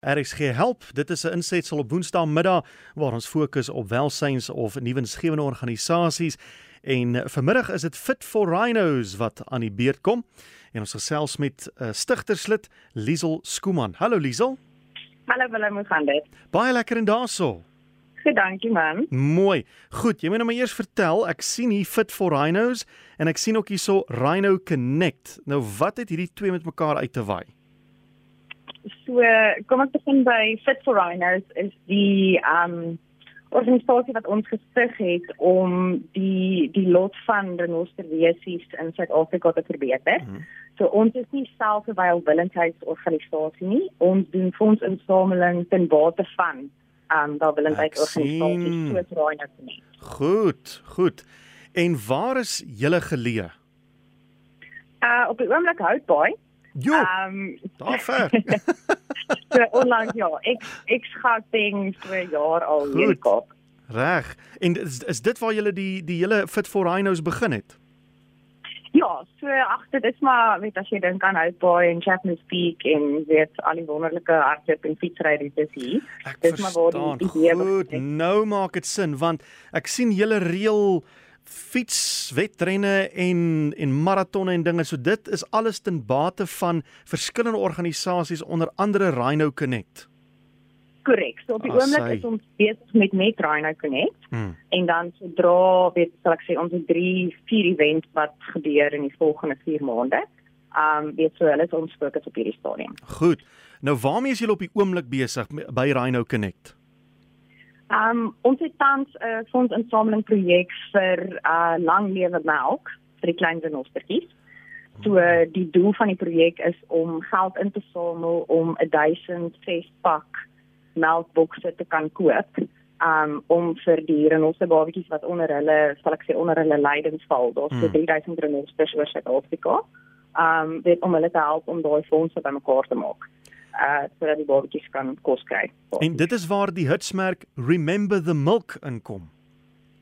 RSG help. Dit is 'n insetsel op Woensdaagmiddag waar ons fokus op welsyns of nuwensgewende organisasies en eh, vanmiddag is dit Fit for Rhinos wat aan die beurt kom en ons gesels met 'n uh, stigterslid Liesel Skooman. Hallo Liesel. Hallo Willem, hoe gaan dit? Baie lekker en daarso. Goed, dankie man. Mooi. Goed, jy moet nou maar eers vertel. Ek sien hier Fit for Rhinos en ek sien ook hierso Rhino Connect. Nou wat het hierdie twee met mekaar uit te waai? So kom ek begin by Fit for Rhinos is die um organisasie wat ons gestig het om die die lot van renosterwesies in Suid-Afrika te verbeter. Mm -hmm. So ons is nie self 'n welwillendheidsorganisasie nie. Ons doen fondsinsameling ten bate van um welwillendheidsorganisasies soos Rhinos nie. Goed, goed. En waar is julle geleë? Uh op die oomblik Houtbaai. Jo. Ehm um, daar ver. so onlangs ja, ek ek skat ding vir jaar al Goed. hier Kaap. Reg. En is, is dit waar julle die die hele Fit for Rhinos begin het? Ja, so ag dit is maar weet as jy dink aan Houtbaai en Chapman's Peak en weet al die wonderlike hardloop en fietsry dit is hier. Dis maar waar die idee Goed, nou maak dit sin want ek sien julle reël fietswedrenne en en maratonne en dinge. So dit is alles ten bate van verskillende organisasies onder andere Rhino Connect. Korrek. So op die oomblik is ons besig met net Rhino Connect. Hmm. En dan sodra weet sal ek sê ons het 3 4 events wat gebeur in die volgende 4 maande. Um weet so hulle is ons fokus op hierdie stadium. Goed. Nou waarmee is julle op die oomblik besig by Rhino Connect? Um ons het tans 'n uh, fondsinsameling projek vir uh langlewe melk vir die klein renostertjies. So uh, die doel van die projek is om geld in te samel om 1006 pak melkbokse te kan koop. Um om vir die renoster babatjies wat onder hulle, sal ek sê onder hulle lydens val, daar's so 3000 hmm. renosters oor Suid-Afrika. Um dit om hulle te help om daai fondse bymekaar te maak uh sodat die babatjies kan kos kry. En dit is waar die hitsmerk Remember the Milk inkom.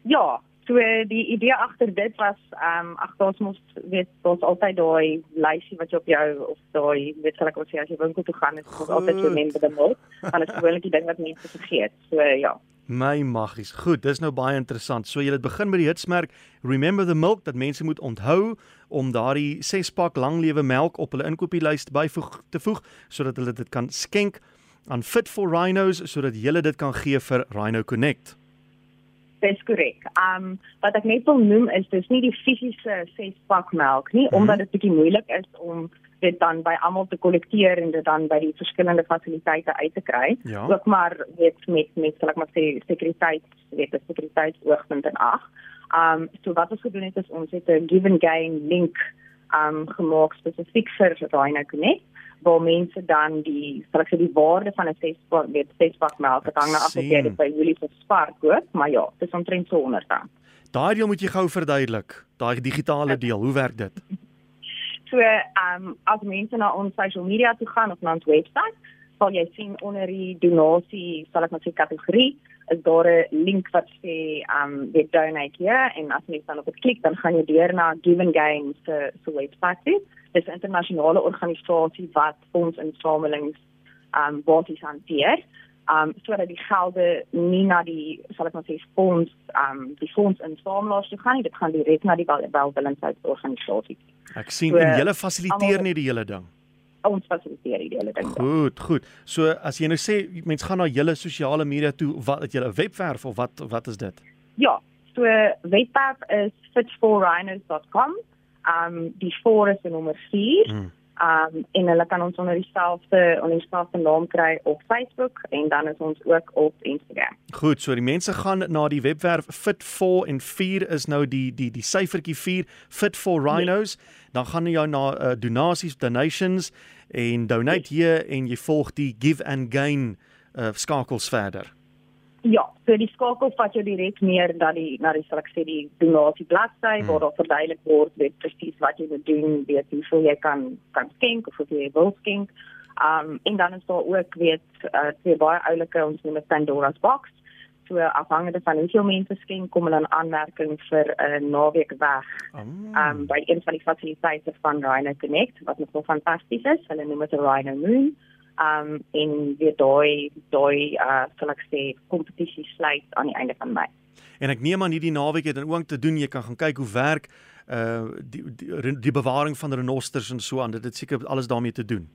Ja, so die idee agter dit was um ag ons moet weet ons altyd daai lysie wat jy op jou of daai weet sal ek wat sê as jy winkel toe gaan, is moet altyd Remember the Milk, want dit is gewoonlik die ding wat mense vergeet. So ja. My maggies. Goed, dis nou baie interessant. So jy het begin met die hitsmerk Remember the Milk dat mense moet onthou om daardie 6 pak langlewe melk op hulle inkopieslys byvoeg te voeg sodat hulle dit kan skenk aan Fit for Rhinos sodat hulle dit kan gee vir Rhino Connect. Dis korrek. Um wat ek net wil noem is dis nie die fisiese 6 pak melk nie mm -hmm. omdat dit bietjie moeilik is om dit dan by almal te kollekteer en dit dan by die verskillende fasiliteite uit te kry. Ja. Ook maar weet met met sal ek maar sê sekuriteit, weet die sekuriteitsoogpunt en ag. Um so wat ons gedoen het is ons het 'n give and gain link um gemaak spesifiek vir Rhino Connect waar mense dan die sal ek sê die waarde van 'n 6 pak weet 6 pak melk het hang nou af of jy dit by Julie vir Spar koop, maar ja, dit is omtrent so 100 dan. Daai deel moet jy gou verduidelik. Daai digitale deel, hoe werk dit? So, ehm um, as mense na ons social media toe gaan of na ons webwerf, sal jy sien onder die donasie, sal ek net sê kategorie, is daar 'n link wat sê um, jy donate hier en as jy dan op dit klik, dan gaan jy deur na Give and Gain se se webwerf. Dit is 'n internasionale organisasie wat ons insamelings ehm um, bodies hanteer um sodat die gelde nie na die sal ek maar sê fonds um die fonds insamelaars toe gaan nie dit gaan direk na die welwillendheidsorganisasie. Ek sien so, en julle fasiliteer nie die hele ding. Ons fasiliteer die hele ding. Goed, goed. So as jy nou sê mense gaan na julle sosiale media toe, wat het julle webwerf of wat wat is dit? Ja, so webwerf is fitforrhinos.com. Um die 4 is die nommer 4. Hmm. Um en hulle kan ons onder dieselfde onder dieselfde naam kry op Facebook en dan is ons ook op Instagram. Goed, so die mense gaan na die webwerf Fit4 en 4 is nou die die die syfertjie 4 Fit4 Rhinos. Nee. Dan gaan jy na uh, donasies, donations en donate hier en jy volg die give and gain uh, skakels verder. Ja, so die skakel vat jou direk meer na die na die sal ek sê die donasie bladsy hmm. waar daar verduidelik word weet presies wat jy moet doen, weet hoeveel jy kan kan skenk of of jy wil skenk. Um en dan is daar ook weet uh, twee baie oulike ons noem dit Pandora's box. So afhangende van hoeveel mense skenk kom hulle 'n aanmerking vir 'n uh, naweek weg. Um. um by een van die fasiliteite van Rhino Connect wat nog fantasties is. Hulle noem dit 'n Rhino Moon. Um en weer daai daai uh sal ek sê kompetisie sluit aan die einde van Mei. En ek neem aan hierdie naweek het dan ook te doen jy kan gaan kyk hoe werk uh die die, die bewaring van renosters en so aan. Dit het seker alles daarmee te doen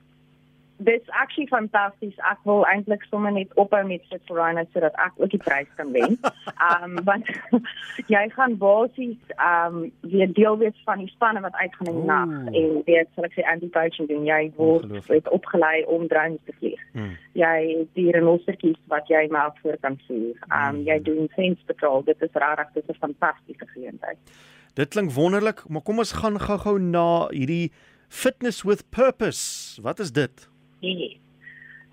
dis actually fantasties. Ek wil eintlik sommer net ophou met sit for Rhino sodat ek ook die prys kan wen. Um want jy gaan basies um weer deel wees van die spanne wat uitgaan in die nag en weet sal ek sê anti-poaching doen. Jy word opgelei om drones te vlieg. Hmm. Jy die renostertjies wat jy maar voor kan voer. Um hmm. jy doen fence patrol. Dit is regtig dit is 'n fantastiese geleentheid. Dit klink wonderlik, maar kom ons gaan gou-gou na hierdie Fitness with Purpose. Wat is dit? Yes.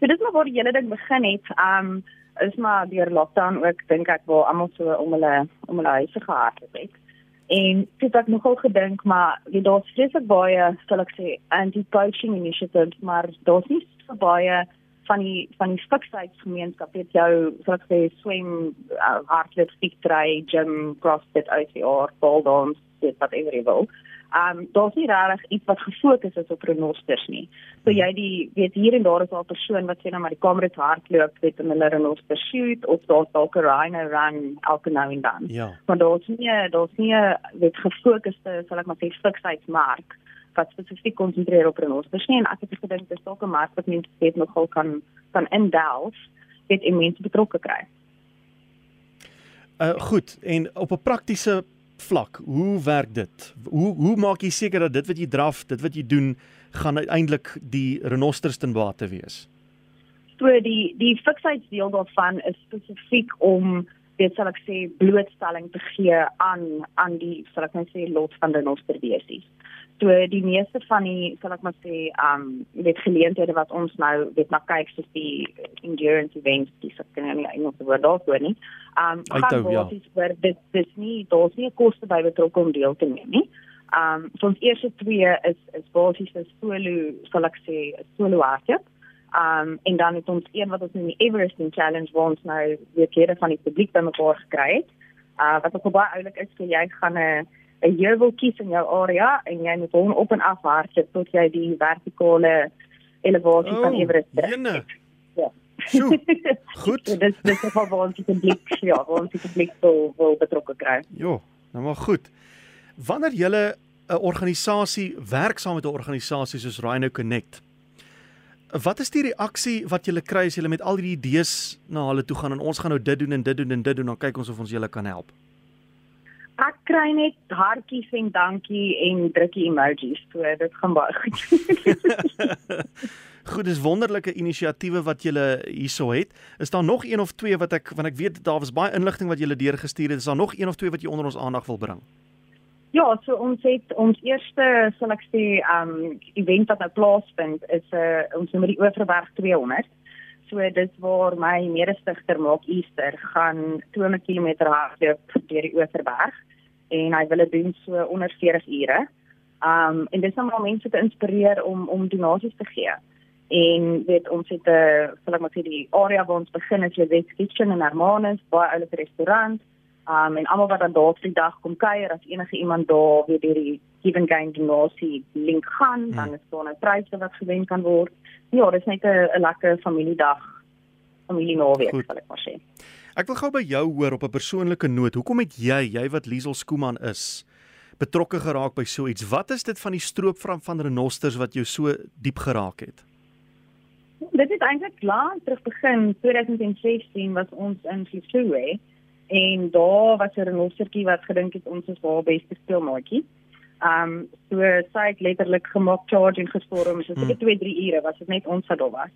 So dit maar waar die hele ding begin het, um is maar deur lockdown ook dink ek waar almal so om hulle om hulle huise gehardloop het. En dit het nogal gedink maar wie daar spesifiek baie sal ek sê anti-poaching initiatives maar daar's nie so baie van die van die fiksheidgemeenskap het jou sal ek sê swem uh, hardloop fietsry gym crossfit OCR ball dance dit wat ever jy wil um daar's nie regtig iets wat gefokus is op renosters nie. So jy die weet hier en daar is al 'n persoon wat sê nou maar die kamer het hardloop weet in hulle renoster shoot of daar's dalk 'n rhino run elke nou en dan. Ja. Maar daar's nie daar's nie weet gefokusde sal ek maar sê fiksheidmark wat spesifiek konsentreer op renosters nie en ek het gedink dis dalk 'n mark wat mense weet nogal kan kan indelf weet en mense betrokke kry. Uh goed en op 'n praktiese vlak, hoe werk dit? Hoe hoe maak jy seker dat dit wat jy draf, dit wat jy doen, gaan uiteindelik die renosters ten bate wees? So die die fiksheidsdeel daarvan is spesifiek om dit sal ek sê blootstelling te gee aan aan die sal ek net sê lot van renosterwesies so die meeste van die sal ek maar sê um weet geleenthede wat ons nou weet na kyk soos die endurance events dis ek kan nie Engels woord daarvoor nie. Um gaan basies ja. vir dit dis nie daar's nie 'n koste by betrokke om deel te neem nie. Um so ons eerste twee is is basies 'n solo sal ek sê 'n solo hardloop. Um en dan het ons een wat ons in die Everest Challenge waar ons nou weer kere van die publiek bymekaar gekry het. Uh wat ook baie oulik is vir jy gaan 'n uh, 'n heuwel kies in jou area en jy moet hom op en af hardloop tot jy die vertikale elevasie oh, van Everest bereik. Ja. Sjoe. Goed. so, dis dis is waar ons die publiek ja, waar ons die publiek wil wil betrokke kry. Jo, nou maar goed. Wanneer jy 'n organisasie werk saam met 'n organisasie soos Rhino Connect, wat is die reaksie wat jy kry as jy met al hierdie idees na hulle toe gaan en ons gaan nou dit doen en dit doen en dit doen, dan kyk ons of ons julle kan help? Ek kry net hartjies en dankie en drukkie emojis. So dit gaan baie goed. goed, dis wonderlike inisiatiewe wat julle hierso het. Is daar nog een of twee wat ek want ek weet daar was baie inligting wat julle deurgestuur het. Is daar nog een of twee wat jy onder ons aandag wil bring? Ja, so ons het ons eerste sal ek sê, um event wat nou plaasvind is 'n uh, ons noem die Oeverberg 200. So dis waar my medestigter maak Easter gaan 200 km hardloop deur die Oeverberg en hy wil dit doen so onder 40 ure. Um en dis om mense te inspireer om om donasies te gee. En weet ons het 'n uh, sal ek maar sê die area waar ons begin is Levet Kitchen in Hermanus, baie oulike restaurant. Um en almal wat dan daar vir die dag kom kuier, as enige iemand daar weet die Given Gain donasie link gaan, hmm. dan is daar 'n pryse wat gewen kan word. Ja, dis net 'n lekker familiedag, familienaweek sal ek maar sê. Ek wil gou by jou hoor op 'n persoonlike noot. Hoekom het jy, jy wat Liesel Skooman is, betrokke geraak by so iets? Wat is dit van die stroop van van renosters wat jou so diep geraak het? Dit het eintlik lank terug begin. 2016 was ons in Fleetwood en daar was 'n renostertjie wat gedink het ons is haar beste speelmaatjie. Um so sy het letterlik gemaak charging gestorm, so seker 2, 3 ure was dit net ons wat daar was.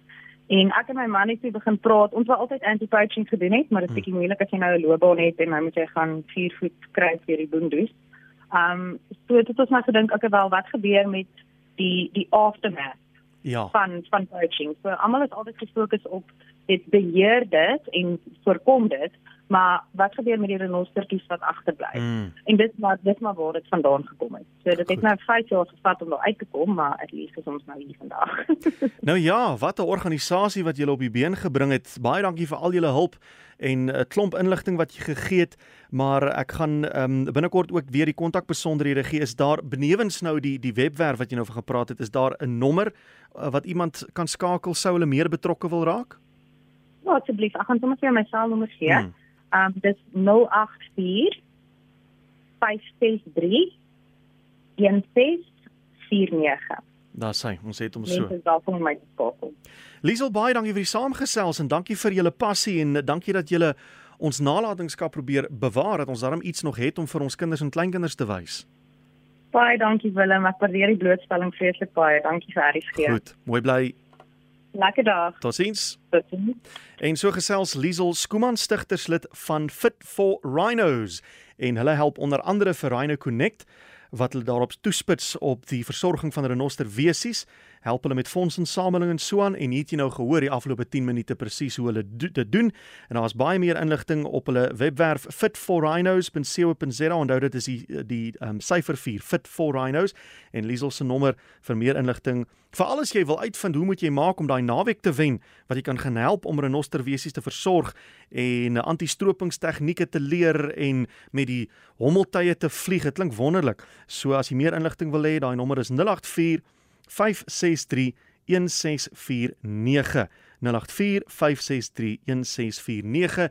En ek en my man het begin praat. Ons wou altyd anti-poaching gedoen het, maar dit is hmm. bietjie moeilik as jy nou 'n loopbaan het en nou moet jy gaan 4 voet kry vir die boondoes. Um so het ons maar gedink ek wel wat gebeur met die die aftermath ja. van van poaching. So almal het altyd gefokus op dit beheer dit en voorkom dit, Maar wat gebeur met die renostertjies wat agterbly? Mm. En dit maar dit maar waar dit vandaan gekom het. So dit Goed. het nou 5 jaar gevat om daar uit te kom, maar at least is ons nou hier vandag. Nou ja, wat 'n organisasie wat julle op die been gebring het. Baie dankie vir al julle hulp en 'n klomp inligting wat jy gegee het, maar ek gaan ehm um, binnekort ook weer die kontakbesonderhede gee. Is daar benewens nou die die webwerf wat jy nou van gepraat het, is daar 'n nommer uh, wat iemand kan skakel sou hulle meer betrokke wil raak? Ja, asseblief, ek gaan sommer vir my selnommer gee. Ehm um, dis 084 563 1649. Daar sê, ons het hom so. Mense is om my skakel. Liesel baie dankie vir die saamgesels en dankie vir julle passie en dankie dat julle ons nalatenskap probeer bewaar dat ons daarom iets nog het om vir ons kinders en kleinkinders te wys. Baie dankie Willem, ek waardeer die blootstelling vreeslik baie. Dankie vir RSG. Goed, mooi bly. Lekker dag. Totsiens. Totsiens. En so gesels Liesel Skuman stigterslid van Fit for Rhinos en hulle help onder andere vir Rhino Connect wat hulle daarop toespits op die versorging van renoster wesies, help hulle met fondsinsameling en so aan en hier het jy nou gehoor die afgelope 10 minute presies hoe hulle do dit doen en daar's baie meer inligting op hulle webwerf fitforrhinos.co.za onthou dit is die die um, syfer 4 fit for rhinos en Liesel se nommer vir meer inligting Veral as jy wil uitvind hoe moet jy maak om daai naweek te wen wat jy kan gaan help om renosterwesies te versorg en anti-stropingstegnieke te leer en met die hommeltye te vlieg. Dit klink wonderlik. So as jy meer inligting wil hê, daai nommer is 084 563 1649 084 563 1649